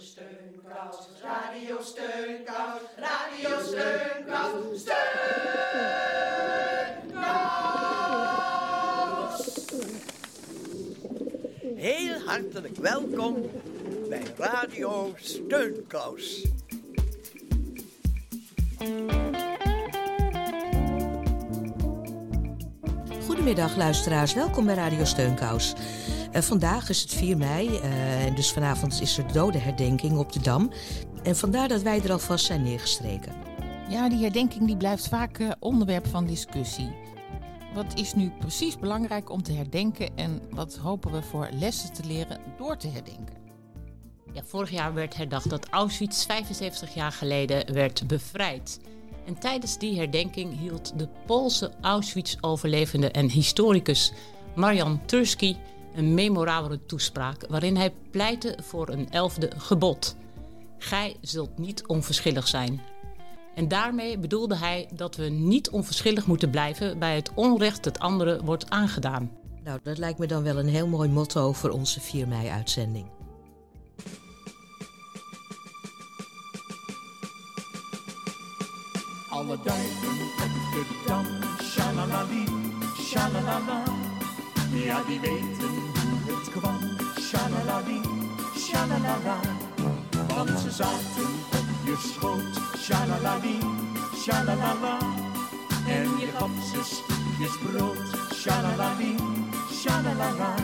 Steunkous, Radio Steunkous, Radio Steunkous, Steunkous. Heel hartelijk welkom bij Radio Steunkous. Goedemiddag luisteraars, welkom bij Radio Steunkous. Uh, vandaag is het 4 mei uh, en dus vanavond is er dodenherdenking op de Dam. En vandaar dat wij er alvast zijn neergestreken. Ja, die herdenking die blijft vaak uh, onderwerp van discussie. Wat is nu precies belangrijk om te herdenken en wat hopen we voor lessen te leren door te herdenken? Ja, vorig jaar werd herdacht dat Auschwitz 75 jaar geleden werd bevrijd. En tijdens die herdenking hield de Poolse Auschwitz-overlevende en historicus Marian Turski een memorabele toespraak waarin hij pleitte voor een elfde gebod. Gij zult niet onverschillig zijn. En daarmee bedoelde hij dat we niet onverschillig moeten blijven bij het onrecht dat anderen wordt aangedaan. Nou, dat lijkt me dan wel een heel mooi motto voor onze 4 mei-uitzending. Alle duiven op de dam, shalalali, shalalala. Ja, die weten shalalali, shalalala. Want ze zaten op je schoot, shalalali, shalalala. En je gaf ze stukjes brood, shalalali, shalalala.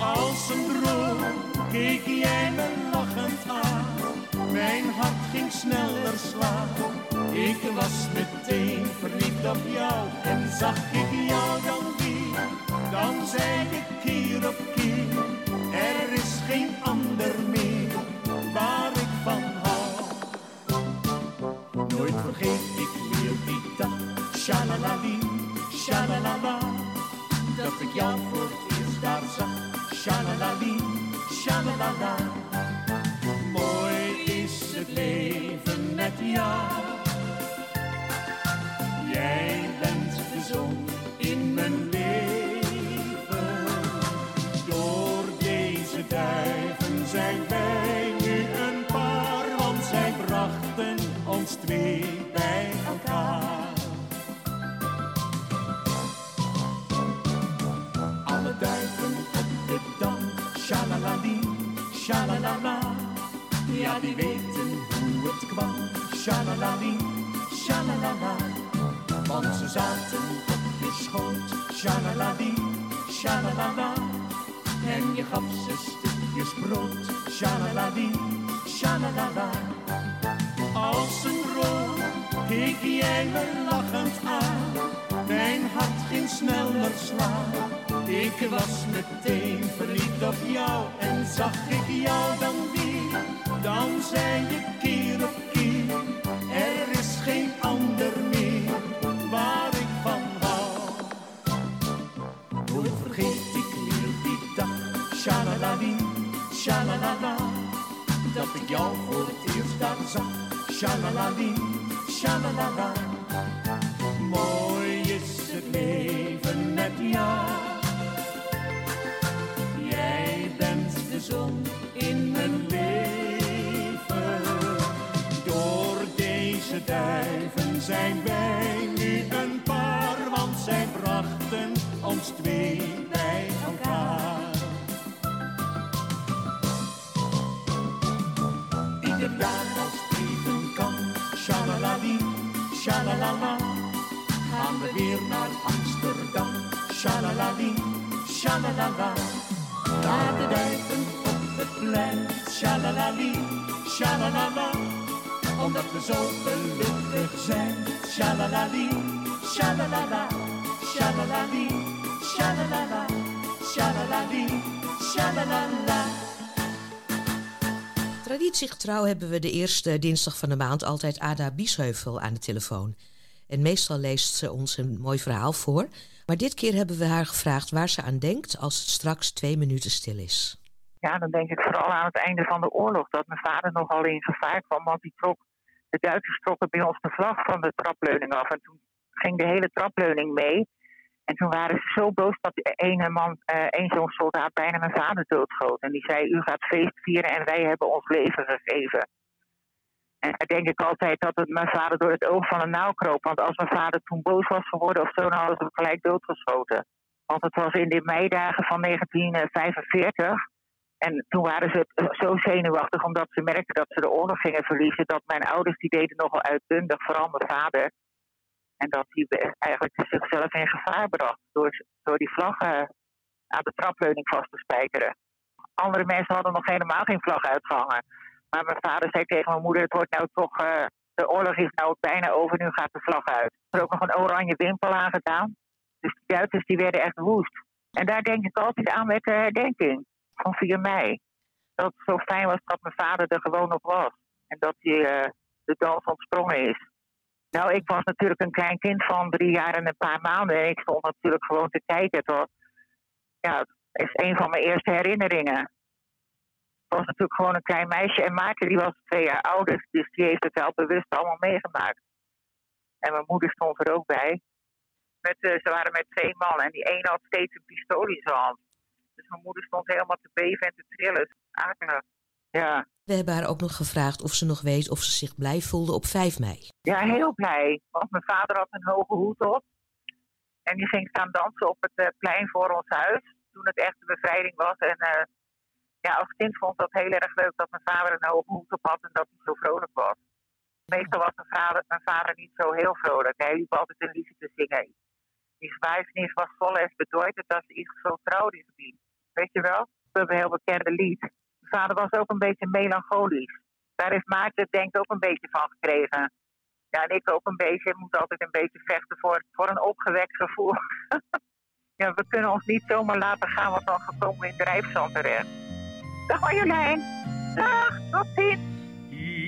Als een droom keek jij me lachend aan. Mijn hart ging sneller slaan. Ik was meteen verliefd op jou en zag ik jou dan weer. Dan zei ik keer op Dat ik jou voor het eerst daar zag, shalalali, shalalala. Mooi is het leven met jou. Jij bent de zon in mijn leven. Door deze duiven zijn wij nu een paar, want zij brachten ons twee shalalala. Ja, die weten hoe het kwam, shalalali, shalalala. Want ze zaten op je schoot, shalalali, shalalala. En je gaf ze stukjes brood, shalalali, shalalala. Als een droom keek jij me lachend aan. Mijn hart ging sneller slaan. Ik was meteen verliefd op jou en zag ik jou dan weer. Dan zei je keer op keer, er is geen ander meer waar ik van hou. Nooit vergeet ik meer die dag, shalalali, shalalala. Dat ik jou voor het eerst daar zag, shalalali, shalalala. Mooi is het leven met jou. Duiven zijn wij nu een paar, want zij brachten ons twee bij elkaar. Ieder jaar als even kan, shalalali, shalalala. Gaan we weer naar Amsterdam, shalalali, shalalala. Daar de duiven op het plein, shalalali, shalalala. Omdat we zo gelukkig zijn, shalalali, shalalala, shalalali, shalalala, shalalali, shalalala. Traditiegetrouw hebben we de eerste dinsdag van de maand altijd Ada Biesheuvel aan de telefoon. En meestal leest ze ons een mooi verhaal voor. Maar dit keer hebben we haar gevraagd waar ze aan denkt als het straks twee minuten stil is. Ja, dan denk ik vooral aan het einde van de oorlog. Dat mijn vader nogal in gevaar kwam. Want die trok, de Duitsers trokken bij ons de vlag van de trapleuning af. En toen ging de hele trapleuning mee. En toen waren ze zo boos dat ene man, uh, een zo'n soldaat, bijna mijn vader doodschoot. En die zei, u gaat feest vieren en wij hebben ons leven gegeven. En dan denk ik altijd dat het mijn vader door het oog van een nauw kroop. Want als mijn vader toen boos was geworden of zo, dan hadden ze hem gelijk doodgeschoten. Want het was in de meidagen van 1945. En toen waren ze zo zenuwachtig omdat ze merkten dat ze de oorlog gingen verliezen. Dat mijn ouders die deden nogal uitbundig, vooral mijn vader. En dat hij eigenlijk zichzelf in gevaar bracht door, door die vlaggen aan de trapleuning vast te spijkeren. Andere mensen hadden nog helemaal geen vlag uitgehangen. Maar mijn vader zei tegen mijn moeder: Het wordt nou toch. Uh, de oorlog is nou bijna over, nu gaat de vlag uit. Er is ook nog een oranje wimpel aangedaan. Dus de Duitsers die werden echt woest. En daar denk ik altijd aan met de herdenking van 4 mei. Dat het zo fijn was dat mijn vader er gewoon nog was. En dat hij uh, de dans ontsprongen is. Nou, ik was natuurlijk een klein kind van drie jaar en een paar maanden. En ik stond natuurlijk gewoon te kijken. Het, ja, het is een van mijn eerste herinneringen. Ik was natuurlijk gewoon een klein meisje. En Maarten die was twee jaar ouder. Dus die heeft het wel bewust allemaal meegemaakt. En mijn moeder stond er ook bij. Met, uh, ze waren met twee mannen. En die ene had steeds een pistool in zijn hand. Dus mijn moeder stond helemaal te beven en te trillen. Akelig. Ja. We hebben haar ook nog gevraagd of ze nog weet of ze zich blij voelde op 5 mei. Ja, heel blij. Want mijn vader had een hoge hoed op. En die ging staan dansen op het uh, plein voor ons huis. Toen het echt de bevrijding was. En uh, ja, als kind vond ik dat heel erg leuk dat mijn vader een hoge hoed op had en dat hij zo vrolijk was. Meestal was mijn vader, mijn vader niet zo heel vrolijk. Hij liep altijd een liedje te zingen. Die zwijfnis was vol eens bedeutend dat ze iets zo trouw is. Weet je wel? We hebben een heel bekende lied. Mijn vader was ook een beetje melancholisch. Daar heeft Maarten denk ik ook een beetje van gekregen. Ja, en ik ook een beetje. Ik moet altijd een beetje vechten voor, voor een opgewekt gevoel. ja, we kunnen ons niet zomaar laten gaan, want dan gekomen in drijfzand terecht. Dag Marjolein. Dag, tot ziens.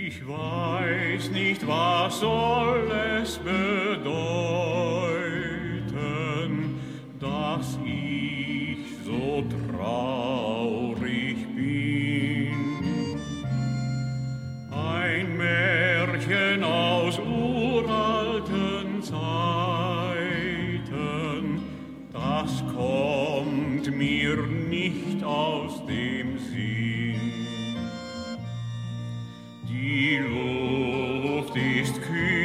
Ich weiß nicht, was soll es bedeuten, dass traurig bin. Ein Märchen aus uralten Zeiten, das kommt mir nicht aus dem Sinn. Die Luft ist kühl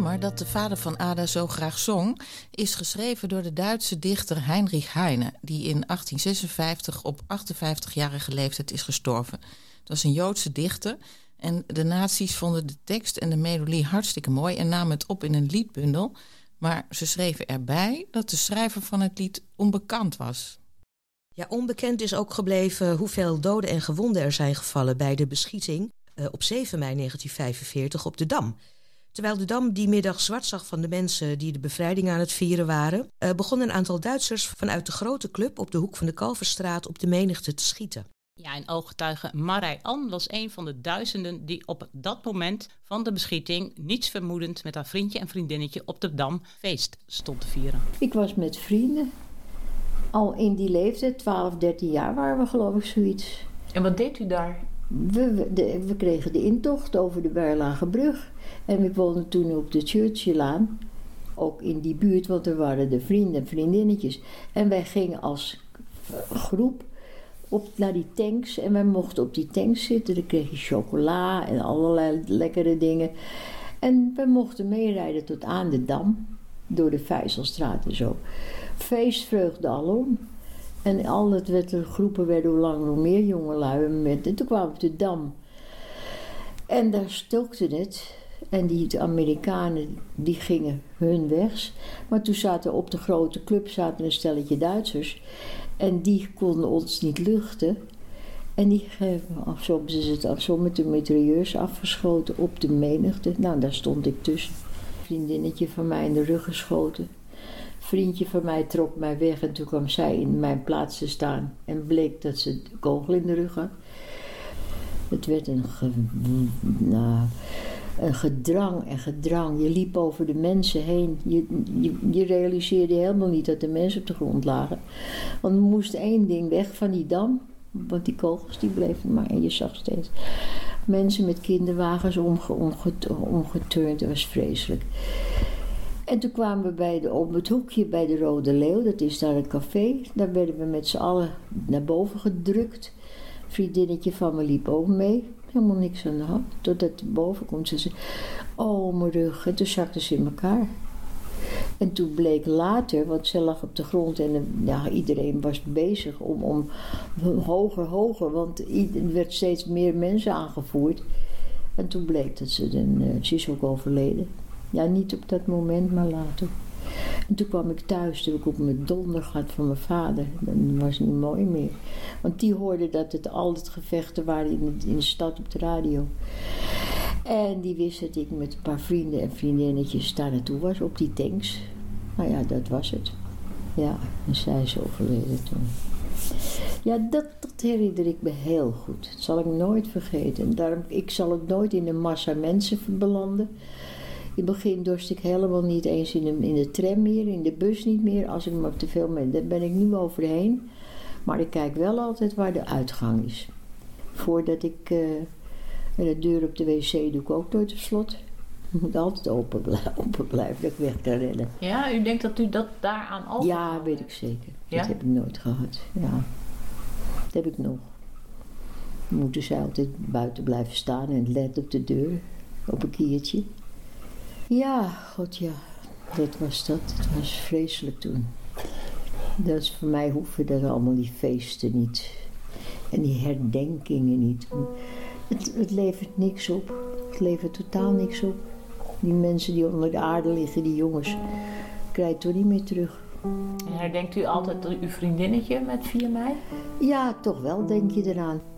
dat de vader van Ada zo graag zong, is geschreven door de Duitse dichter Heinrich Heine, die in 1856 op 58-jarige leeftijd is gestorven. Dat was een Joodse dichter en de nazi's vonden de tekst en de melodie hartstikke mooi en namen het op in een liedbundel. Maar ze schreven erbij dat de schrijver van het lied onbekend was. Ja, onbekend is ook gebleven hoeveel doden en gewonden er zijn gevallen bij de beschieting uh, op 7 mei 1945 op de Dam. Terwijl de Dam die middag zwart zag van de mensen die de bevrijding aan het vieren waren, uh, begon een aantal Duitsers vanuit de grote club op de hoek van de Kalverstraat op de menigte te schieten. Ja, en ooggetuige Marij Ann was een van de duizenden die op dat moment van de beschieting niets vermoedend met haar vriendje en vriendinnetje op de Dam feest stond te vieren. Ik was met vrienden. Al in die leeftijd, 12, 13 jaar waren we geloof ik zoiets. En wat deed u daar? We, we, de, we kregen de intocht over de Berlage brug. En we woonden toen op de Churchillaan. Ook in die buurt, want er waren de vrienden en vriendinnetjes. En wij gingen als groep op, naar die tanks. En wij mochten op die tanks zitten. Dan kreeg je chocola en allerlei lekkere dingen. En we mochten meerijden tot aan de Dam. Door de Vijzelstraat en zo. Feestvreugde alom. En al het werd, de groepen werden hoe langer hoe meer jongelui. Met, en toen kwamen we op de Dam. En daar stokte het. En die Amerikanen die gingen hun wegs. Maar toen zaten op de grote club zaten een stelletje Duitsers. En die konden ons niet luchten. En die zo hebben het zo met de mitrailleurs afgeschoten op de menigte. Nou, daar stond ik tussen. Vriendinnetje van mij in de rug geschoten. Vriendje van mij trok mij weg en toen kwam zij in mijn plaats te staan. En bleek dat ze de kogel in de rug had. Het werd een, nou, een gedrang en gedrang. Je liep over de mensen heen. Je, je, realiseerde helemaal niet dat de mensen op de grond lagen. Want er moest één ding weg van die dam. Want die kogels die bleven maar. En je zag steeds mensen met kinderwagens omge, omgeturnd. Dat was vreselijk. En toen kwamen we bij de, op het hoekje bij de Rode Leeuw. Dat is daar een café. Daar werden we met z'n allen naar boven gedrukt. Vriendinnetje van me liep ook mee helemaal niks aan de hand. Totdat boven komt. Ze zei, oh mijn rug. En toen zakte ze in elkaar. En toen bleek later, want ze lag op de grond en ja, iedereen was bezig om, om hoger, hoger, want er werd steeds meer mensen aangevoerd. En toen bleek dat ze, dan, uh, ze is ook overleden. Ja, niet op dat moment, maar later. En toen kwam ik thuis, toen ik op mijn donder gehad van mijn vader. Dat was niet mooi meer. Want die hoorde dat het altijd gevechten waren in de, stad op de radio. En die wist dat ik met een paar vrienden en vriendinnetjes daar naartoe was op die tanks. Nou ja, dat was het. Ja, en zij is overleden toen. Ja, dat, herinner ik me heel goed. Dat zal ik nooit vergeten. En daarom, ik zal het nooit in een massa mensen belanden. In het begin dorst ik helemaal niet eens in de, in de tram meer, in de bus niet meer. Als ik maar te veel ben, daar ben ik nu overheen. Maar ik kijk wel altijd waar de uitgang is. Voordat ik. Uh, en de deur op de wc doe ik ook nooit op slot. Het moet altijd open, blijven, open blijven, dat ik weg kan rennen. Ja, u denkt dat u dat daaraan al? Ja, weet ik zeker. Ja? Dat heb ik nooit gehad. Ja. Dat heb ik nog. Moeten zij altijd buiten blijven staan en let op de deur. Op een kiertje. Ja, god ja. Dat was dat. Het was vreselijk toen. Dat is voor mij hoeven dat allemaal die feesten niet. En die herdenkingen niet. Het, het levert niks op. Het levert totaal niks op. Die mensen die onder de aarde liggen, die jongens, krijg je toch niet meer terug. En herdenkt u altijd uw vriendinnetje met 4 mei? Ja, toch wel denk je eraan.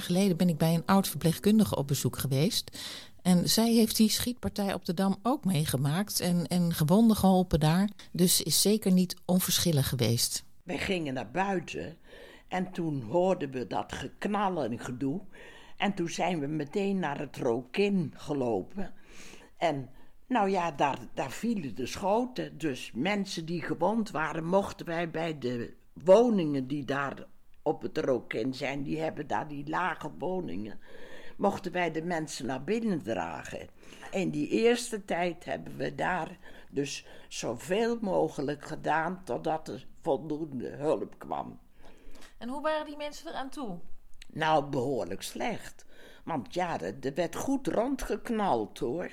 Geleden ben ik bij een oud verpleegkundige op bezoek geweest. En zij heeft die schietpartij op de Dam ook meegemaakt en, en gewonden geholpen daar. Dus is zeker niet onverschillig geweest. Wij gingen naar buiten en toen hoorden we dat geknal en gedoe. En toen zijn we meteen naar het Rokin gelopen. En nou ja, daar, daar vielen de schoten. Dus mensen die gewond waren, mochten wij bij de woningen die daar op het Rokin zijn, die hebben daar die lage woningen. Mochten wij de mensen naar binnen dragen. In die eerste tijd hebben we daar dus zoveel mogelijk gedaan totdat er voldoende hulp kwam. En hoe waren die mensen eraan toe? Nou, behoorlijk slecht. Want ja, er werd goed rondgeknald hoor.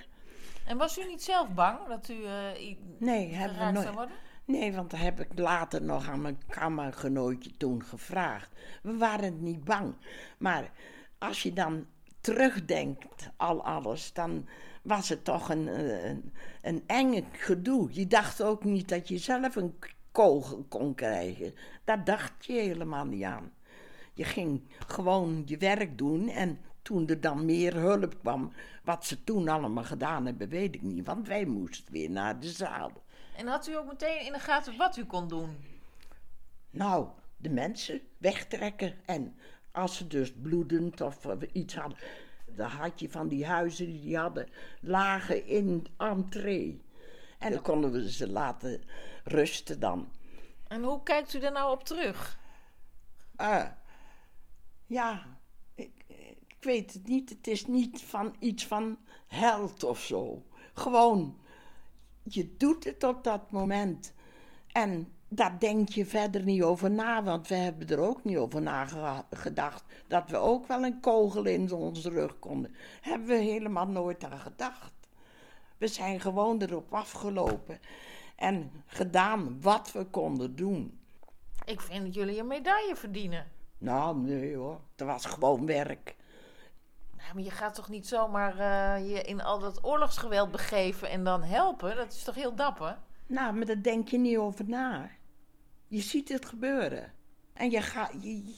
En was u niet zelf bang dat u uh, nee, hebben we nooit. worden? Nee, want dat heb ik later nog aan mijn kamergenootje toen gevraagd. We waren niet bang. Maar als je dan terugdenkt al alles, dan was het toch een, een, een enge gedoe. Je dacht ook niet dat je zelf een kogel kon krijgen. Daar dacht je helemaal niet aan. Je ging gewoon je werk doen en toen er dan meer hulp kwam, wat ze toen allemaal gedaan hebben, weet ik niet. Want wij moesten weer naar de zaal. En had u ook meteen in de gaten wat u kon doen? Nou, de mensen wegtrekken. En als ze dus bloedend of iets hadden. Dan had je van die huizen die die hadden lagen in entree. En dan konden we ze laten rusten dan. En hoe kijkt u daar nou op terug? Uh, ja, ik, ik weet het niet. Het is niet van iets van held of zo. Gewoon je doet het op dat moment. En daar denk je verder niet over na, want we hebben er ook niet over nagedacht dat we ook wel een kogel in onze rug konden. Hebben we helemaal nooit aan gedacht. We zijn gewoon erop afgelopen en gedaan wat we konden doen. Ik vind dat jullie een medaille verdienen. Nou, nee hoor, het was gewoon werk. Maar je gaat toch niet zomaar eh, je in al dat oorlogsgeweld begeven en dan helpen? Dat is toch heel dapper? Nou, maar daar denk je niet over na. Je ziet het gebeuren. En je,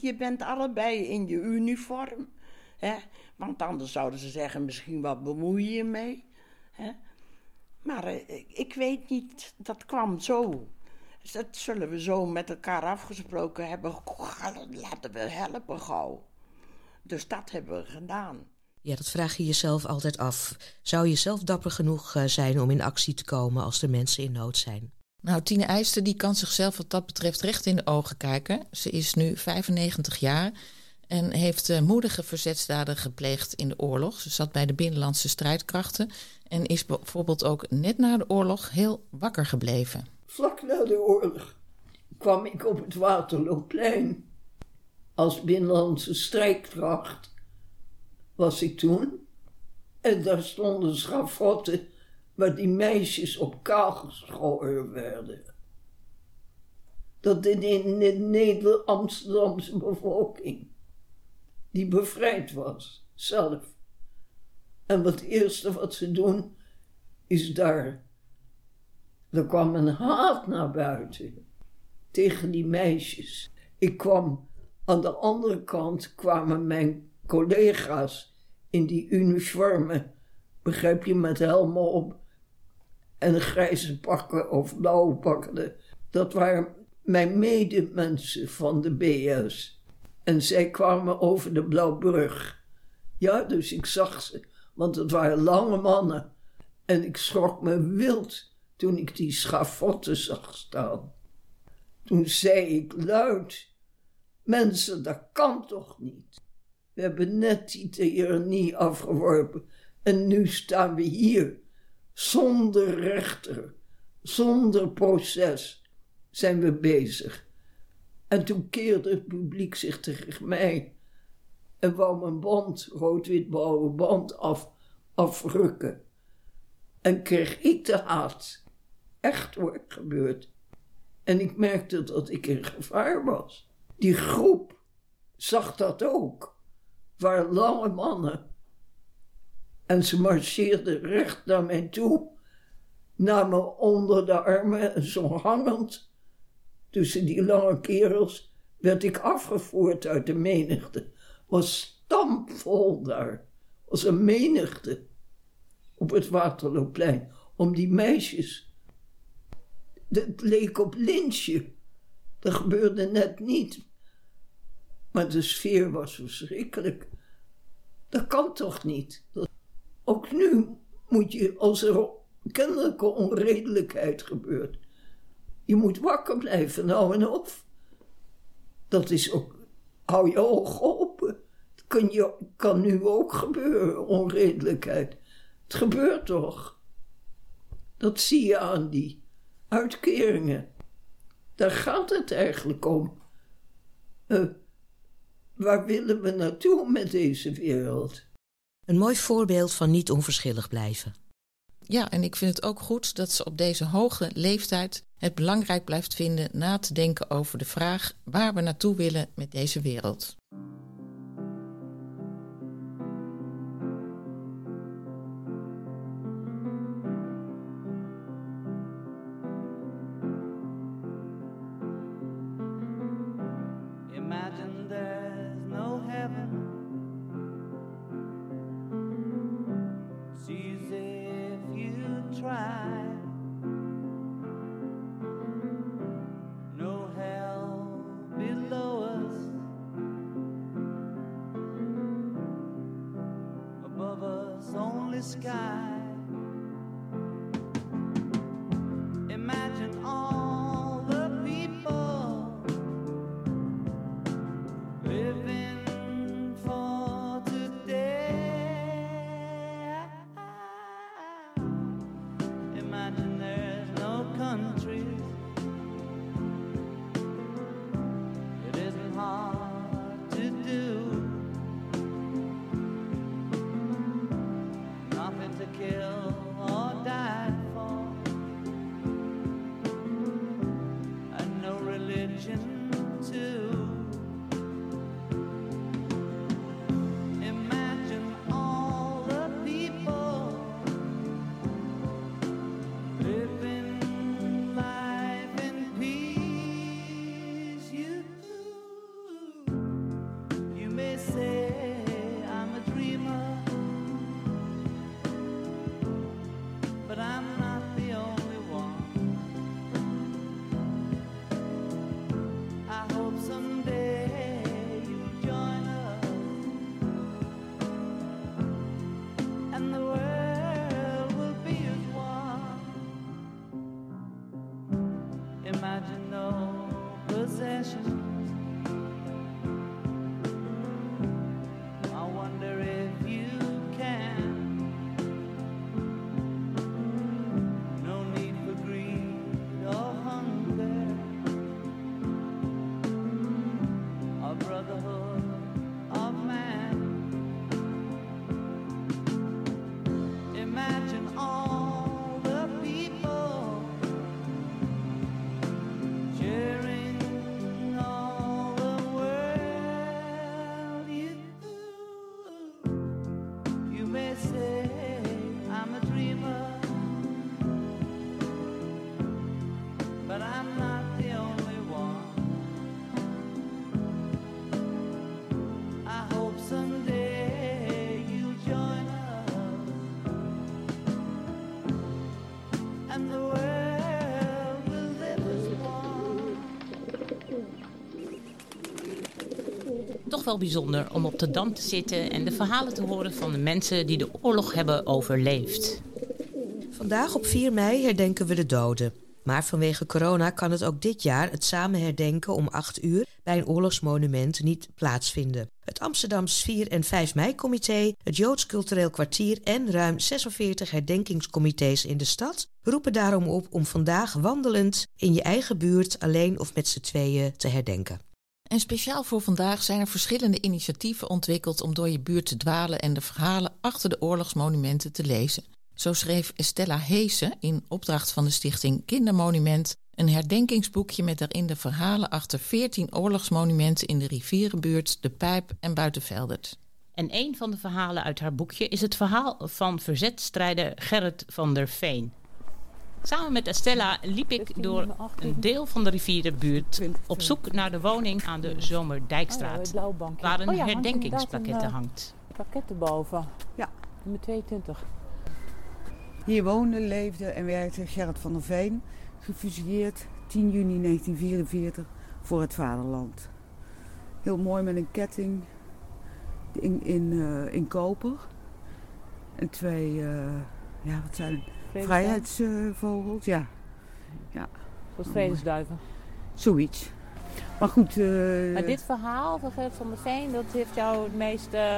je, bent allebei in je uniform. Hè? Want anders zouden ze zeggen, misschien wat bemoei je je mee. Hè? Maar eh, ik weet niet, dat kwam zo. Dus dat zullen we zo met elkaar afgesproken hebben. Laten we helpen gauw. Dus dat hebben we gedaan. Ja, dat vraag je jezelf altijd af. Zou je zelf dapper genoeg eh, zijn om in actie te komen als er mensen in nood zijn? Nou, Tine Eijster die kan zichzelf wat dat betreft recht in de ogen kijken. Ze is nu 95 jaar en heeft uh, moedige verzetsdaden gepleegd in de oorlog. Ze zat bij de binnenlandse strijdkrachten en is bijvoorbeeld ook net na de oorlog heel wakker gebleven. Vlak na de oorlog kwam ik op het Waterlooplein als binnenlandse strijdkracht was ik toen. En daar stonden schavotten waar die meisjes op kaal geschoren werden. Dat in, de Neder-Amsterdamse bevolking, die bevrijd was, zelf. En wat eerste wat ze doen, is daar. Er kwam een haat naar buiten tegen die meisjes. Ik kwam aan de andere kant, kwamen mijn collega's in die uniformen, begrijp je, met helmen op en grijze pakken of blauwe pakken. Dat waren mijn medemensen van de BS. En zij kwamen over de Blauwbrug. Ja, dus ik zag ze, want het waren lange mannen. En ik schrok me wild toen ik die schavotten zag staan. Toen zei ik luid: Mensen, dat kan toch niet? We hebben net die tirannie afgeworpen en nu staan we hier. Zonder rechter, zonder proces zijn we bezig. En toen keerde het publiek zich tegen mij en wou mijn band, rood-wit-blauwe band, af, afrukken. En kreeg ik de haat. Echt hoor, gebeurd. En ik merkte dat ik in gevaar was. Die groep zag dat ook waren lange mannen. En ze marcheerden recht naar mij toe, namen onder de armen en zo hangend. Tussen die lange kerels werd ik afgevoerd uit de menigte. Was stampvol daar, was een menigte op het Waterloopplein om die meisjes. Het leek op lynchje. Dat gebeurde net niet. Maar de sfeer was verschrikkelijk. Dat kan toch niet? Ook nu moet je, als er kennelijke onredelijkheid gebeurt, je moet wakker blijven, nou en of. Dat is ook, hou je ogen open. Dat kan, je, kan nu ook gebeuren, onredelijkheid. Het gebeurt toch? Dat zie je aan die uitkeringen. Daar gaat het eigenlijk om. Uh, Waar willen we naartoe met deze wereld? Een mooi voorbeeld van niet onverschillig blijven. Ja, en ik vind het ook goed dat ze op deze hoge leeftijd het belangrijk blijft vinden na te denken over de vraag waar we naartoe willen met deze wereld. Wel bijzonder om op de dam te zitten en de verhalen te horen van de mensen die de oorlog hebben overleefd. Vandaag op 4 mei herdenken we de doden. Maar vanwege corona kan het ook dit jaar het samen herdenken om 8 uur bij een oorlogsmonument niet plaatsvinden. Het Amsterdams 4 en 5 mei-comité, het Joods Cultureel Kwartier en ruim 46 herdenkingscomité's in de stad roepen daarom op om vandaag wandelend in je eigen buurt alleen of met z'n tweeën te herdenken. En speciaal voor vandaag zijn er verschillende initiatieven ontwikkeld om door je buurt te dwalen en de verhalen achter de oorlogsmonumenten te lezen. Zo schreef Estella Heesen in opdracht van de stichting Kindermonument een herdenkingsboekje met daarin de verhalen achter 14 oorlogsmonumenten in de rivierenbuurt De Pijp en Buitenveldert. En een van de verhalen uit haar boekje is het verhaal van verzetstrijder Gerrit van der Veen. Samen met Estella liep ik door een deel van de rivierenbuurt op zoek naar de woning aan de Zomerdijkstraat, waar een Oh ja, hangt eh, hangt. Pakket erboven. Ja. Nummer 22. Hier woonde, leefde en werkte Gerrit van der Veen, gefusilleerd 10 juni 1944 voor het vaderland. Heel mooi met een ketting in, in, eh, in koper. En twee, eh, ja wat zijn het? Vredesduiven? Vrijheidsvogels, ja. ja. Zoals vredesduiven. Zoiets. Maar goed, eh, Maar dit verhaal van Gert van der Veen, dat heeft jou het meest eh,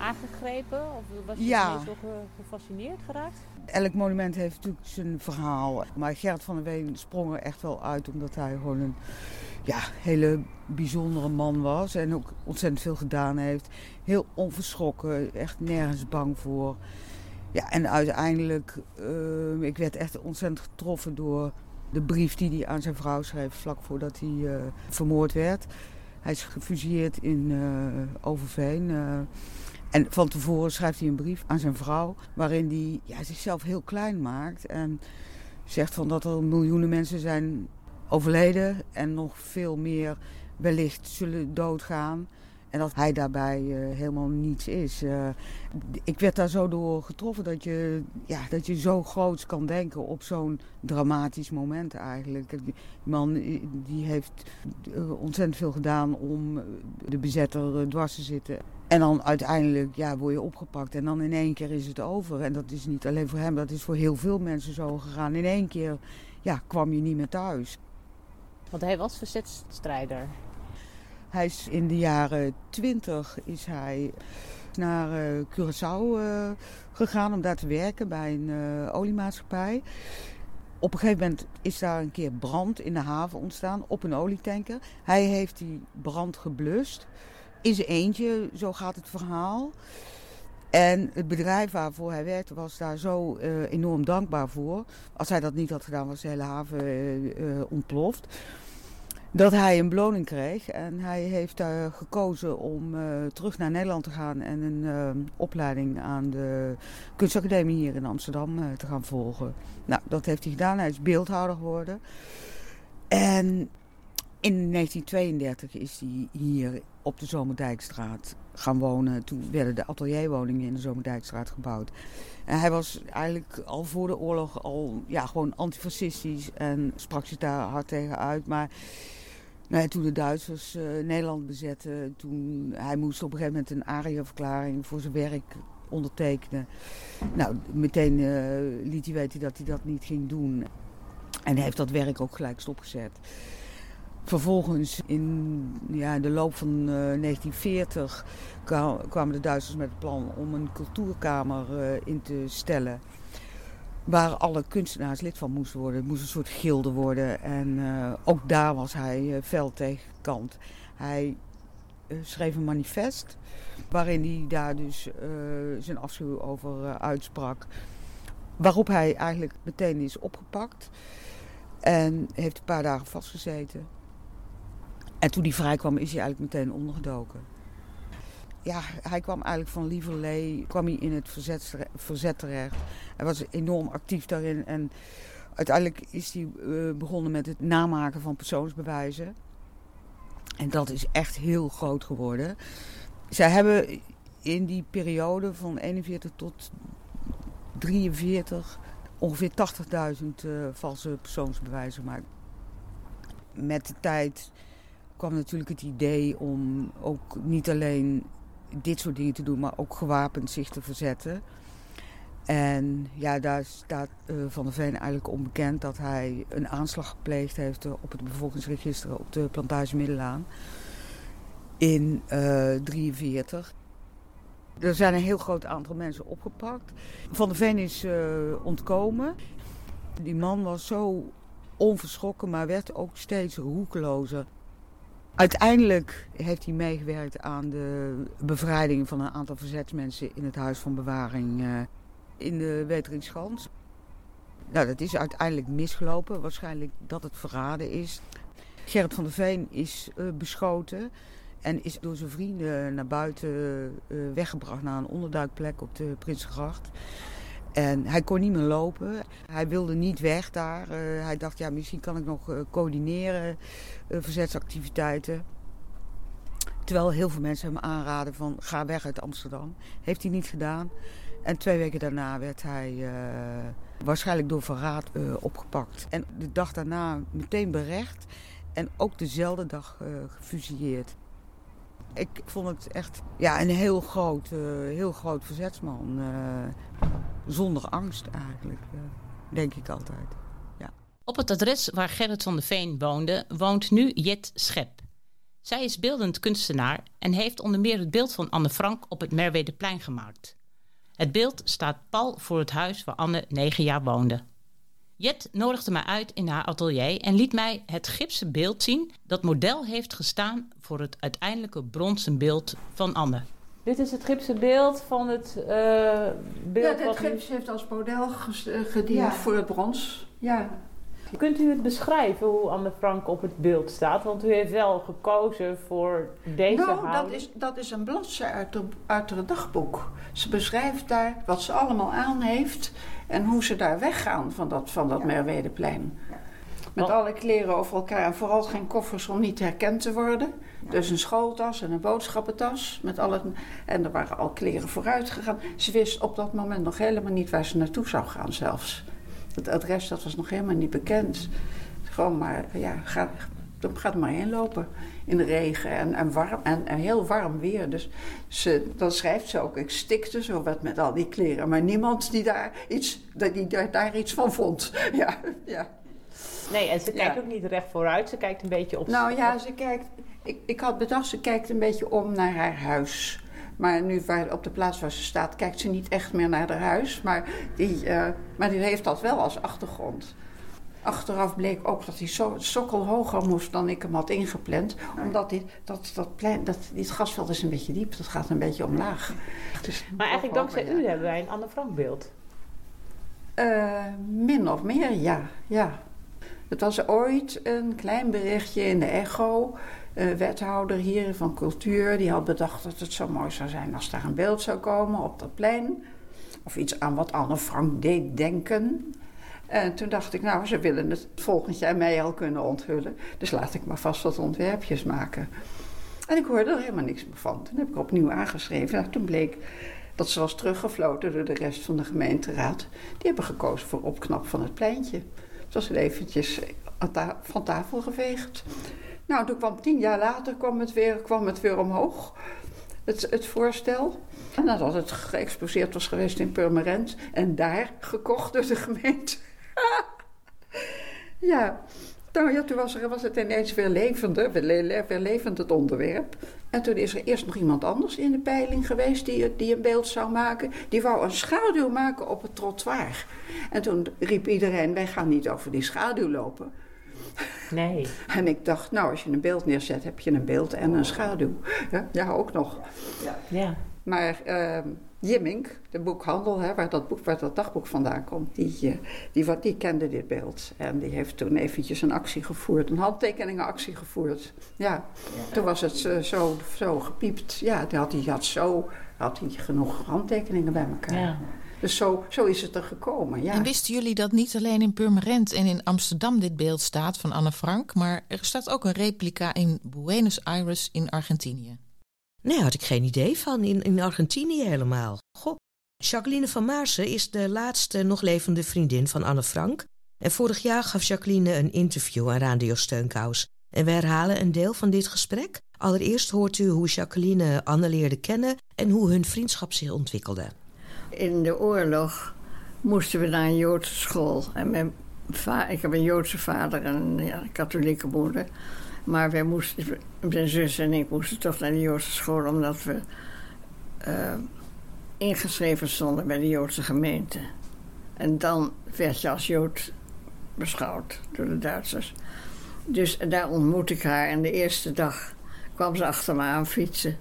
aangegrepen? Of was je Ja. het meest zo ge- gefascineerd geraakt? elk monument heeft natuurlijk zijn verhaal. Maar Gerrit van der Veen sprong er echt wel uit omdat hij gewoon een ja, hele bijzondere man was. En ook ontzettend veel gedaan heeft. Heel onverschrokken, echt nergens bang voor. Ja, en uiteindelijk, eh, ik werd echt ontzettend getroffen door de brief die hij aan zijn vrouw schreef vlak voordat hij eh, vermoord werd. Hij is gefusilleerd in eh, Overveen. eh, en van tevoren schrijft hij een brief aan zijn vrouw, waarin hij ja, zichzelf heel klein maakt. En zegt van dat er miljoenen mensen zijn overleden en nog veel meer wellicht zullen doodgaan. En dat hij daarbij eh, helemaal niets is. Eh, ik werd daar zo door getroffen dat je, ja, dat je zo groots kan denken op zo'n dramatisch moment eigenlijk. Die man eh, die heeft ontzettend veel gedaan om de bezetter dwars te zitten. En dan uiteindelijk ja, word je opgepakt en dan in één keer is het over. En dat is niet alleen voor hem, dat is voor heel veel mensen zo gegaan. In één keer ja, kwam je niet meer thuis. Want hij was verzetstrijder. Hij is in de jaren twintig is hij naar eh, Curaçao eh, gegaan om daar te werken bij een eh, oliemaatschappij. Op een gegeven moment is daar een keer brand in de haven ontstaan op een olietanker. Hij heeft die brand geblust. In zijn eentje, zo gaat het verhaal. En het bedrijf waarvoor hij werkte was daar zo enorm dankbaar voor. Als hij dat niet had gedaan was de hele haven ontploft dat hij een beloning kreeg. En hij heeft gekozen om uh, terug naar Nederland te gaan en een uh, opleiding aan de kunstacademie hier in Amsterdam uh, te gaan volgen. Nou, dat heeft hij gedaan. Hij is beeldhouder geworden. En in 1932 is hij hier op de Zomerdijkstraat gaan wonen. Toen werden de atelierwoningen in de Zomerdijkstraat gebouwd. En hij was eigenlijk al voor de oorlog al ja, gewoon antifascistisch en sprak zich daar hard tegen uit. Maar nou toen de Duitsers uh, Nederland bezetten, toen hij moest op een gegeven moment een ARIA-verklaring voor zijn werk ondertekenen. Nou, meteen uh, liet hij weten dat hij dat niet ging doen. En hij heeft dat werk ook gelijk stopgezet. Vervolgens in ja, de loop van uh, 1940 kwamen de Duitsers met het plan om een cultuurkamer in te stellen. Waar alle kunstenaars lid van moesten worden. Het moest een soort gilde worden. En uh, ook daar was hij fel tegen kant. Hij schreef een manifest waarin hij daar dus zijn afschuw over uitsprak. Waarop hij eigenlijk meteen is opgepakt. En heeft een paar dagen vastgezeten. En toen hij vrijkwam is hij eigenlijk meteen ondergedoken. Ja, hij kwam eigenlijk van Lieverlee kwam hij in het verzet, verzet terecht. Hij was enorm actief daarin. En uiteindelijk is hij uh, begonnen met het namaken van persoonsbewijzen. En dat is echt heel groot geworden. Zij hebben in die periode van 41 tot 43 ongeveer 80.000 uh, valse persoonsbewijzen gemaakt. Met de tijd kwam natuurlijk het idee om ook niet alleen dit soort dingen te doen, maar ook gewapend zich te verzetten. En ja, daar staat uh, Van der Veen eigenlijk onbekend dat hij een aanslag gepleegd heeft op het bevolkingsregister op de plantage Middelaan in 1943. Uh, er zijn een heel groot aantal mensen opgepakt. Van der Veen is ontkomen. Die man was zo onverschrokken, maar werd ook steeds roekelozer. Uiteindelijk heeft hij meegewerkt aan de bevrijding van een aantal verzetsmensen in het Huis van Bewaring uh, in de Weteringschans. Nou, dat is uiteindelijk misgelopen. Waarschijnlijk dat het verraden is. Gerrit van der Veen is uh, beschoten en is door zijn vrienden naar buiten uh, weggebracht naar een onderduikplek op de Prinsengracht. En hij kon niet meer lopen. Hij wilde niet weg daar. Uh, hij dacht, ja, misschien kan ik nog uh, coördineren, uh, verzetsactiviteiten. Terwijl heel veel mensen hem aanraden van, ga weg uit Amsterdam. Heeft hij niet gedaan. En twee weken daarna werd hij waarschijnlijk door verraad opgepakt. En de dag daarna meteen berecht. En ook dezelfde dag gefusilleerd. Ik vond het echt ja, een heel groot, heel groot verzetsman zonder angst eigenlijk, eh, denk ik altijd. Ja. Op het adres waar Gerrit van de Veen woonde, woont nu Jet Schep. Zij is beeldend kunstenaar en heeft onder meer het beeld van Anne Frank op het Merwedeplein gemaakt. Het beeld staat pal voor het huis waar Anne negen jaar woonde. Jet nodigde mij uit in haar atelier en liet mij het gipsen beeld zien dat model heeft gestaan voor het uiteindelijke bronzen beeld van Anne. Dit is het gipsen beeld van het uh, beeld. Ja, het gips heeft als model gediend ja. voor het brons. Ja. Kunt u het beschrijven hoe Anne Frank op het beeld staat? Want u heeft wel gekozen voor deze nou, houding. dat is, dat is een bladzij uit, de, uit het dagboek. Ze beschrijft daar wat ze allemaal aan heeft en hoe ze daar weggaan van dat, van dat ja. Merwedeplein. Met alle kleren over elkaar en vooral geen koffers om niet herkend te worden. Dus een schooltas en een boodschappentas. Met alle, en er waren al kleren vooruit gegaan. Ze wist op dat moment nog helemaal niet waar ze naartoe zou gaan zelfs. Het adres dat was nog helemaal niet bekend. Gewoon maar, ja, ga, ga er maar heen lopen. In de regen en, en, warm, en, en heel warm weer. Dus ze, dan schrijft ze ook, ik stikte zo wat met al die kleren. Maar niemand die daar iets, die daar, daar iets van vond. Ja, ja. Nee, en ze kijkt ja. ook niet recht vooruit. Ze kijkt een beetje op... Nou ja, ze kijkt ik, ik had bedacht, ze kijkt een beetje om naar haar huis. Maar nu waar, op de plaats waar ze staat, kijkt ze niet echt meer naar haar huis. Maar die, uh, maar die heeft dat wel als achtergrond. Achteraf bleek ook dat hij zo sokkel hoger moest dan ik hem had ingepland. Omdat dit, dat, dat plein, dat, dit gasveld is een beetje diep, dat gaat een beetje omlaag. Dus maar eigenlijk dankzij u hebben wij een Anne Frank beeld. Uh, min of meer, ja. ja. Het was ooit een klein berichtje in de Echo uh, wethouder hier van cultuur, die had bedacht dat het zo mooi zou zijn als daar een beeld zou komen op dat plein. Of iets aan wat Anne Frank deed denken. En toen dacht ik, nou, ze willen het volgend jaar mij al kunnen onthullen. Dus laat ik maar vast wat ontwerpjes maken. En ik hoorde er helemaal niks meer van. Toen heb ik opnieuw aangeschreven. Nou, toen bleek dat ze was teruggefloten door de rest van de gemeenteraad. Die hebben gekozen voor opknap van het pleintje. Het was eventjes van tafel geveegd. Nou, toen kwam tien jaar later kwam het weer, kwam het weer omhoog, het, het voorstel. En nadat het geëxposeerd was geweest in Purmerend en daar gekocht door de gemeente. ja, Nou ja, toen was, er, was het ineens weer levender, weer, le- weer levend het onderwerp. En toen is er eerst nog iemand anders in de peiling geweest die, die een beeld zou maken. Die wou een schaduw maken op het trottoir. En toen riep iedereen, wij gaan niet over die schaduw lopen. Nee. En ik dacht, nou, als je een beeld neerzet, heb je een beeld en een schaduw. Ja, ja ook nog. Ja. Maar ehm Jimmink, de boekhandel, hè, waar, dat boek, waar dat dagboek vandaan komt, die, eh, die, wat- die kende dit beeld. En die heeft toen eventjes een actie gevoerd, een handtekeningenactie gevoerd. Ja, toen was het eh, zo, zo gepiept. Ja, die had hij had zo had hij genoeg handtekeningen bij elkaar. Ja. Dus zo, zo is het er gekomen, ja. En wisten jullie dat niet alleen in Purmerend en in Amsterdam dit beeld staat van Anne Frank, maar er staat ook een replica in Buenos Aires in Argentinië? Nee, had ik geen idee van. In, in Argentinië helemaal. Goh. Jacqueline van Maarsen is de laatste nog levende vriendin van Anne Frank. En vorig jaar gaf Jacqueline een interview aan Radio Steunkous. En we herhalen een deel van dit gesprek. Allereerst hoort u hoe Jacqueline Anne leerde kennen en hoe hun vriendschap zich ontwikkelde. In de oorlog moesten we naar een Joodse school. En mijn ik heb een Joodse vader en een katholieke moeder. Maar wij moesten, mijn zus en ik moesten toch naar de Joodse school... omdat we eh, ingeschreven stonden bij de Joodse gemeente. En dan werd je als Jood beschouwd door de Duitsers. Dus daar ontmoette ik haar en de eerste dag kwam ze achter me aan fietsen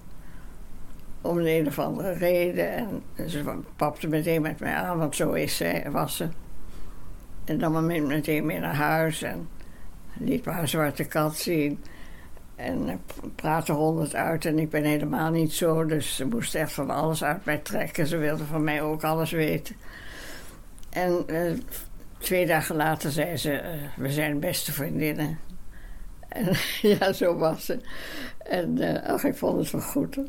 om de een of andere reden. En ze papte meteen met mij aan, want zo is ze, was ze. En dan meteen mee naar huis en liet me haar zwarte kat zien. En eh, praatte honderd uit en ik ben helemaal niet zo. Dus ze moest echt van alles uit mij trekken. Ze wilde van mij ook alles weten. En eh, twee dagen later zei ze, eh, we zijn beste vriendinnen. En ja, zo was ze. En eh, ach, ik vond het wel goed.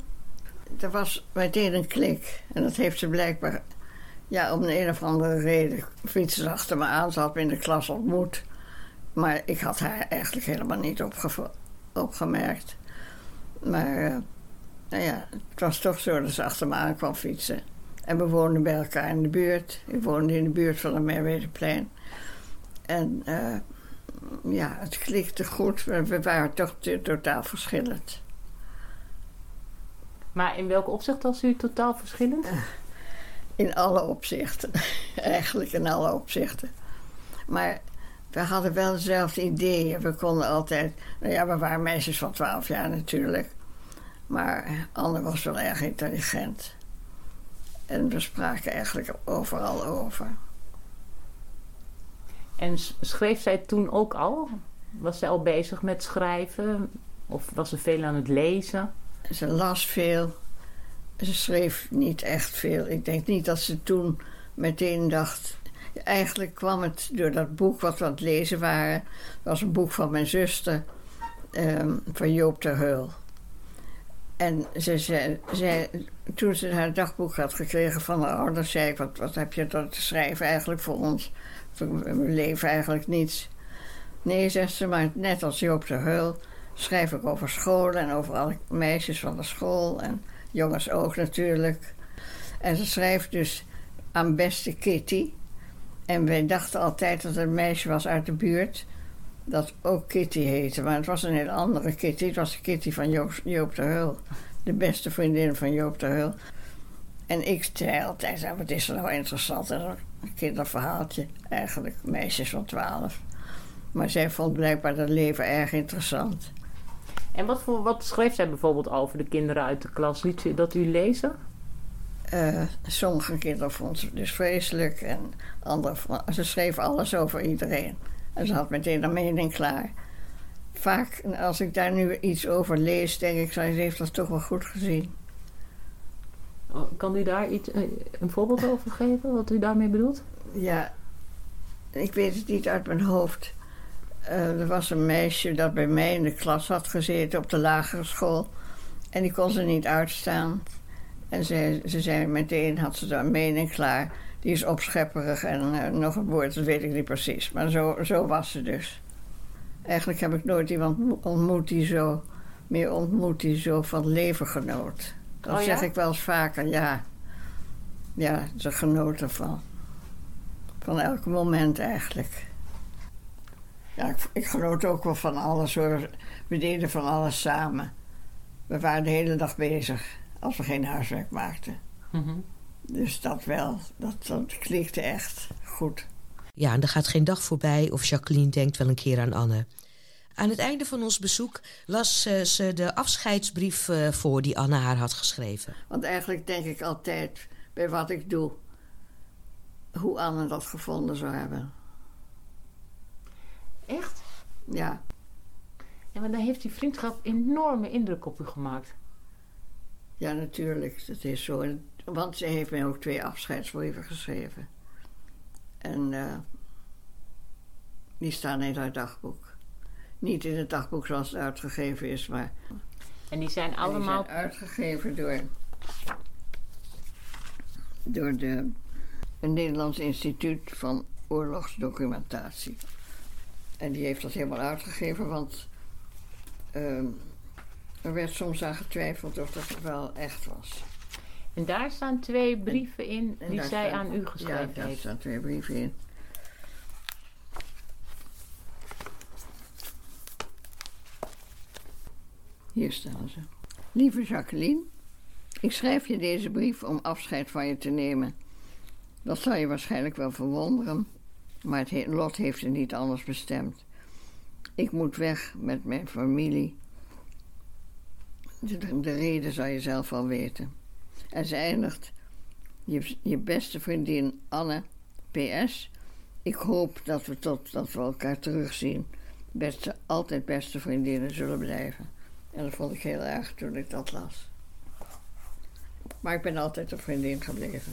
Er was meteen een klik. En dat heeft ze blijkbaar, ja, om een, een of andere reden, fietsen achter me aan. Ze had in de klas ontmoet. Maar ik had haar eigenlijk helemaal niet opgemerkt. Maar, eh, nou ja, het was toch zo dat ze achter me aan kwam fietsen. En we woonden bij elkaar in de buurt. Ik woonde in de buurt van de Merwedeplein. En eh, ja, het klikte goed. maar We waren toch totaal verschillend. Maar in welk opzicht was u totaal verschillend? In alle opzichten. Eigenlijk in alle opzichten. Maar we hadden wel dezelfde ideeën. We konden altijd... Nou ja, we waren meisjes van 12 jaar natuurlijk. Maar Anne was wel erg intelligent. En we spraken eigenlijk overal over. En schreef zij toen ook al? Was zij al bezig met schrijven? Of was ze veel aan het lezen? Ze las veel. Ze schreef niet echt veel. Ik denk niet dat ze toen meteen dacht. Eigenlijk kwam het door dat boek wat we aan het lezen waren. Het was een boek van mijn zuster, ehm, van Joop ter Heul. En ze zei, toen ze haar dagboek had gekregen van haar ouders, zei ik: Wat, wat heb je dat te schrijven eigenlijk voor ons? We leven eigenlijk niets. Nee, zegt ze, maar net als Joop ter Heul schrijf ik over scholen en over alle meisjes van de school en jongens ook natuurlijk. En ze schrijft dus aan beste Kitty. En wij dachten altijd dat het een meisje was uit de buurt dat ook Kitty heette. Maar het was een hele andere Kitty. Het was de Kitty van Joop, Joop de Heul. De beste vriendin van Joop de Heul. En ik zei altijd, "Ah, wat is er nou interessant? En Een kinderverhaaltje, eigenlijk, meisjes van twaalf. Maar zij vond blijkbaar dat leven erg interessant. En wat, voor, wat schreef zij bijvoorbeeld over de kinderen uit de klas? Liet dat u lezen? Eh, sommige kinderen vond ze dus vreselijk en andere ze schreef alles over iedereen. En ze had meteen een mening klaar. Vaak, als ik daar nu iets over lees, denk ik, ze heeft dat toch wel goed gezien. Oh, Kan u daar iets, eh, een voorbeeld over geven, wat u daarmee bedoelt? Ja, ik weet het niet uit mijn hoofd. Eh, er was een meisje dat bij mij in de klas had gezeten op de lagere school. En die kon ze niet uitstaan. En ze, ze zei meteen, had ze daar een mening klaar. Die is opschepperig en eh, nog een woord, dat weet ik niet precies. Maar zo, zo was ze dus. Eigenlijk heb ik nooit iemand mo- ontmoet die zo, meer ontmoet die zo van leven genoot. Dat Oh ja? zeg ik wel eens vaker, ja. Ja, ze genoot ervan. Van elk moment eigenlijk. Ja, ik, ik genoot ook wel van alles hoor. We deden van alles samen. We waren de hele dag bezig als we geen huiswerk maakten. Mhm. Dus dat wel, dat, dat klikte echt goed. Ja, en er gaat geen dag voorbij of Jacqueline denkt wel een keer aan Anne. Aan het einde van ons bezoek las eh, ze de afscheidsbrief eh, voor die Anne haar had geschreven. Want eigenlijk denk ik altijd bij wat ik doe, hoe Anne dat gevonden zou hebben. Echt? Ja, Ja, maar dan heeft die vriendschap enorme indruk op u gemaakt. Ja natuurlijk, dat is zo. En- Want ze heeft mij ook twee afscheidsbrieven geschreven. En eh, die staan in haar dagboek. Niet in het dagboek zoals het uitgegeven is, maar En die zijn En die allemaal... zijn uitgegeven door, door de, het Nederlands Instituut van Oorlogsdocumentatie. En die heeft dat helemaal uitgegeven, want ehm, er werd soms aan getwijfeld of dat wel echt was. En daar staan twee brieven in En die zij staan- aan u geschreven Ja, daar heeft. staan twee brieven in. Hier staan ze. Lieve Jacqueline, ik schrijf je deze brief om afscheid van je te nemen. Dat zal je waarschijnlijk wel verwonderen, maar het he- lot heeft het niet anders bestemd. Ik moet weg met mijn familie. De, de reden zal je zelf wel weten. En ze eindigt. Je, je beste vriendin Anne. PS. Ik hoop dat we tot dat we elkaar terugzien. Beste, altijd beste vriendinnen zullen blijven. En dat vond ik heel erg toen ik dat las. Maar ik ben altijd een vriendin gebleven.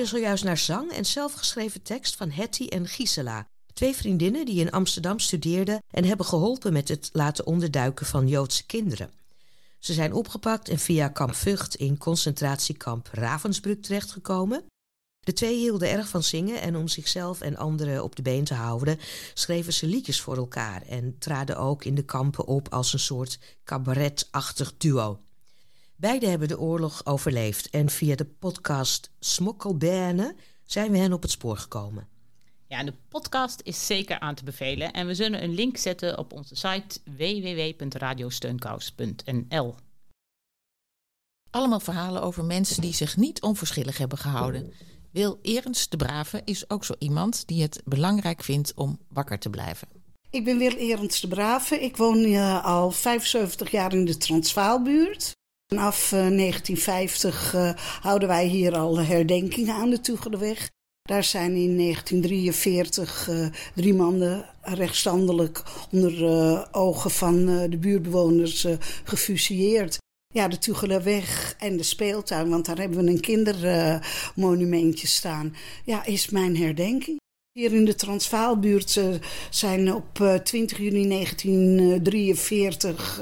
U luisterde zojuist naar zang en zelfgeschreven tekst van Hetty en Gisela. Twee vriendinnen die in Amsterdam studeerden en hebben geholpen met het laten onderduiken van Joodse kinderen. Ze zijn opgepakt en via kamp Vught in concentratiekamp Ravensbrück terechtgekomen. De twee hielden erg van zingen en om zichzelf en anderen op de been te houden, schreven ze liedjes voor elkaar en traden ook in de kampen op als een soort cabaretachtig duo. Beiden hebben de oorlog overleefd en via de podcast Smokkelberne zijn we hen op het spoor gekomen. Ja, en de podcast is zeker aan te bevelen en we zullen een link zetten op onze site www.radiosteunkous.nl. Allemaal verhalen over mensen die zich niet onverschillig hebben gehouden. Wil Ernst de Brave is ook zo iemand die het belangrijk vindt om wakker te blijven. Ik ben Wil Ernst de Brave. Ik woon uh, al 75 jaar in de Transvaalbuurt. Vanaf uh, 1950 uh, houden wij hier al herdenkingen aan de Toegeleweg. Daar zijn in 1943 uh, drie mannen rechtstandelijk onder ogen van de buurtbewoners gefusilleerd. Ja, de Tugelerweg en de speeltuin, want daar hebben we een kindermonumentje staan. Ja, is mijn herdenking. Hier in de Transvaalbuurt zijn op 20 juni 1943,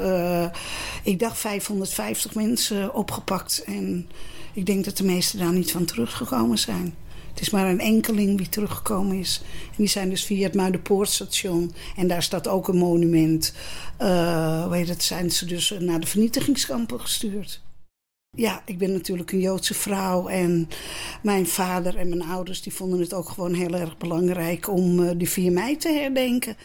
ik dacht 550 mensen opgepakt. En ik denk dat de meesten daar niet van teruggekomen zijn. Het is maar een enkeling die teruggekomen is. En die zijn dus via het Muidenpoortstation. En daar staat ook een monument. Uh, weet het, zijn ze dus naar de vernietigingskampen gestuurd. Ja, ik ben natuurlijk een Joodse vrouw. En mijn vader en mijn ouders die vonden het ook gewoon heel erg belangrijk om uh, die 4 mei te herdenken.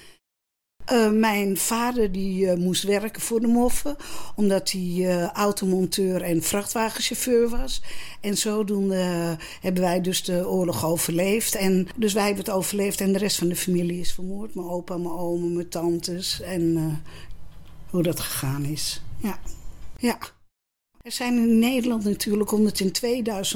Uh, mijn vader die uh, moest werken voor de moffen, omdat hij automonteur en vrachtwagenchauffeur was. En zodoende hebben wij dus de oorlog overleefd. En, dus wij hebben het overleefd en de rest van de familie is vermoord. Mijn opa, mijn oma, mijn tantes en hoe dat gegaan is. Ja. ja. Er zijn in Nederland natuurlijk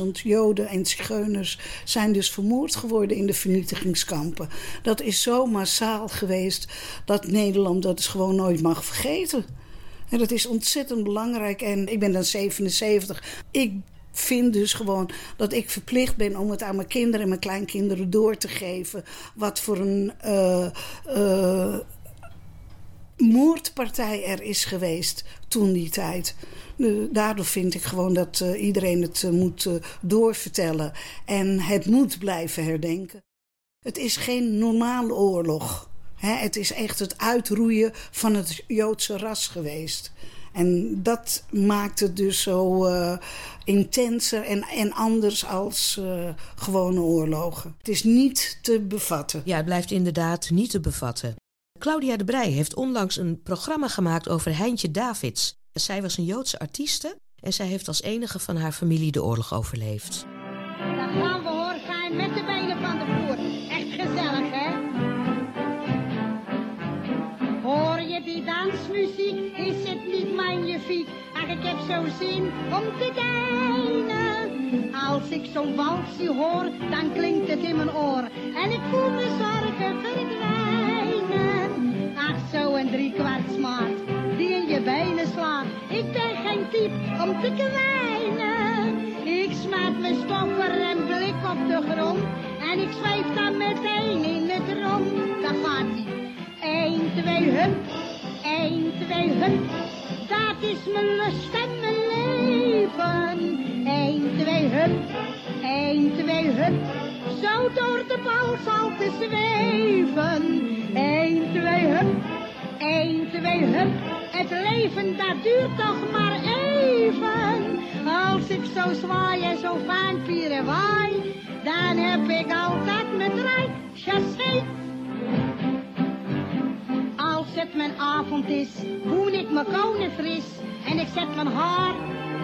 102.000 Joden en Zigeuners zijn dus vermoord geworden in de vernietigingskampen. Dat is zo massaal geweest dat Nederland dat is gewoon nooit mag vergeten. En dat is ontzettend belangrijk. En ik ben dan 77. Ik vind dus gewoon dat ik verplicht ben om het aan mijn kinderen en mijn kleinkinderen door te geven. Wat voor een uh, uh, moordpartij er is geweest toen die tijd. Uh, daardoor vind ik gewoon dat uh, iedereen het uh, moet doorvertellen. En het moet blijven herdenken. Het is geen normale oorlog. Hè? Het is echt het uitroeien van het Joodse ras geweest. En dat maakt het dus zo intenser en, en anders als gewone oorlogen. Het is niet te bevatten. Ja, het blijft inderdaad niet te bevatten. Claudia de Brij heeft onlangs een programma gemaakt over Heintje Davids. Zij was een Joodse artieste en zij heeft als enige van haar familie de oorlog overleefd. Dan gaan we hoor, gaan met de benen van de vloer. Echt gezellig, hè? Hoor je die dansmuziek? Is het niet magnifiek? Ach, ik heb zo zin om te deinen. Als ik zo'n walsje hoor, dan klinkt het in mijn oor. En ik voel me type om te kwijnen. Ik smaat mijn stoffer en blik op de grond. En ik zweef dan meteen in het rond. Daar gaat ie. 1, 2, hup. 1, 2, hup. Dat is mijn lust en mijn leven. 1, 2, hup. 1, 2, hup. Zo door de bal zal te zweven. 1, 2, hup. 1, 2, hup. Het leven dat duurt toch maar Als ik zo zwaai en zo fijn vieren waai, dan heb ik altijd mijn chassé. Als het mijn avond is, voel ik me kouden fris. En ik zet mijn haar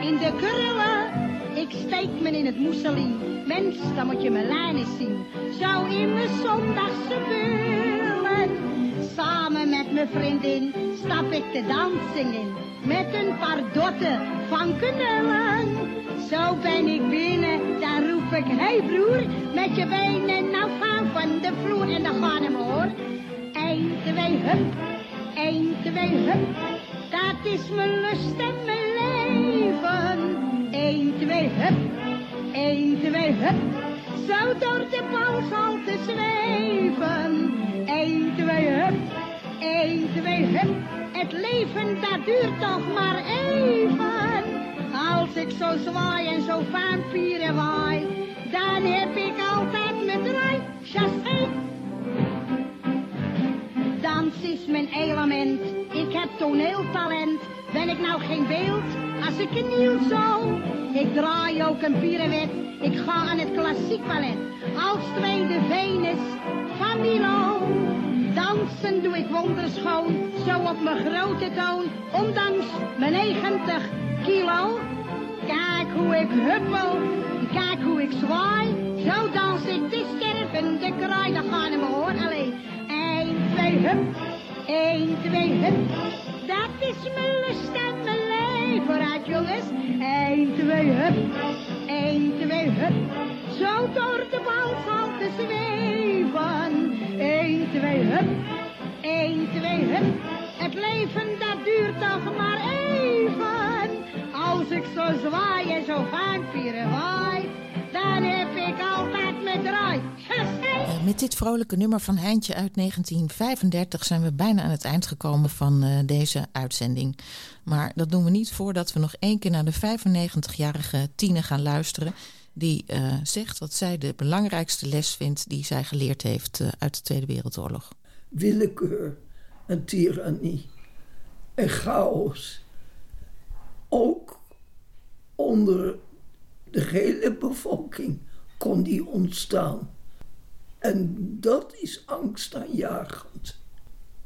in de krullen. Ik steek me in het mousseline. Mens, dan moet je mijn lijnen zien. Zo in mijn zondagse bullen. Samen met mijn vriendin stap ik de dansing in. Met een paar praten, van knullen. Zo ben ik binnen, dan roep ik, hey broer, met je benen nou van van de vloer. En dan gaan hem hoor. 1, 2, hup, 1, 2, hup. Dat is mijn lust en mijn leven. 1, 2, hup, 1, 2, hup. Zo door de balzal te zweven. 1, 2, hup, 1, 2, hup. Het leven dat duurt toch maar even. Als ik zo zwaai en zo vaampieren waai, dan heb ik altijd mijn draai. Chassé. Dans is mijn element, ik heb toneeltalent. Ben ik nou geen beeld, als ik kniel zo. Ik draai ook een pirouet, ik ga aan het klassiek ballet. Als tweede Venus van Milo. Dansen doe ik wonderschoon, zo op mijn grote toon. Ondanks mijn 90 kilo. Kijk hoe ik huppel, kijk hoe ik zwaai. Zo dans ik de stervende kraai. Dan gaan we hoor, alleen. 1, 2, hup. 1, 2, hup. Dat is mijn lust en mijn leven. Vooruit jongens. 1, 2, hup. 1, 2, hup. Zo door de balzal te zweven. 1, 2, hup. 1, 2, hup. Het leven dat duurt toch maar even. Als ik zo zwaai en zo vaampieren waai, dan heb ik altijd mijn draai. Eh, Met dit vrolijke nummer van Heintje uit 1935 zijn we bijna aan het eind gekomen van eh, deze uitzending. Maar dat doen we niet voordat we nog één keer naar de 95-jarige Tine gaan luisteren. Die eh, zegt wat zij de belangrijkste les vindt die zij geleerd heeft eh, uit de Tweede Wereldoorlog. willekeur en tirannie en chaos. Ook onder de hele bevolking kon die ontstaan. En dat is angstaanjagend.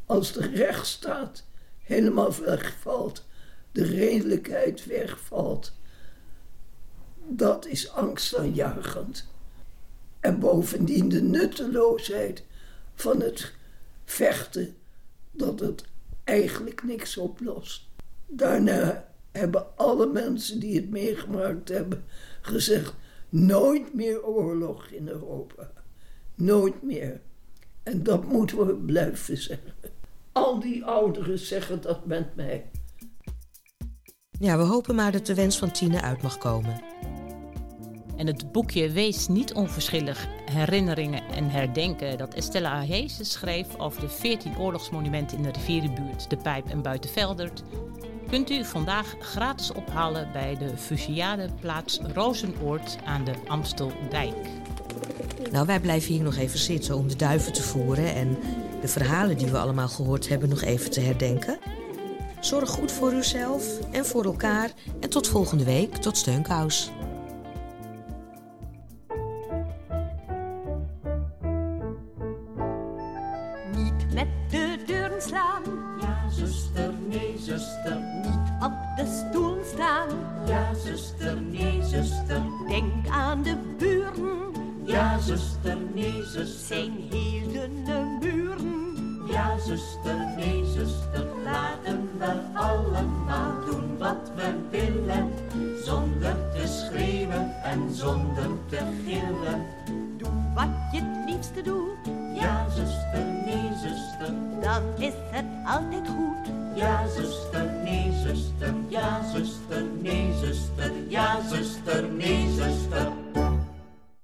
Als de rechtsstaat helemaal wegvalt, de redelijkheid wegvalt, dat is angstaanjagend. En bovendien de nutteloosheid van het vechten, dat het eigenlijk niks oplost. Daarna hebben alle mensen die het meegemaakt hebben gezegd: nooit meer oorlog in Europa. Nooit meer. En dat moeten we blijven zeggen. Al die ouderen zeggen dat met mij. Ja, we hopen maar dat de wens van Tine uit mag komen. En het boekje Wees niet onverschillig, herinneringen en herdenken... dat Estella Ahese schreef over de 14 oorlogsmonumenten in de rivierenbuurt... De Pijp en Buitenveldert... kunt u vandaag gratis ophalen bij de fusiliadeplaats Rozenoord aan de Amsteldijk. Nou, wij blijven hier nog even zitten om de duiven te voeren... en de verhalen die we allemaal gehoord hebben nog even te herdenken. Zorg goed voor uzelf en voor elkaar. En tot volgende week. Tot steunkous.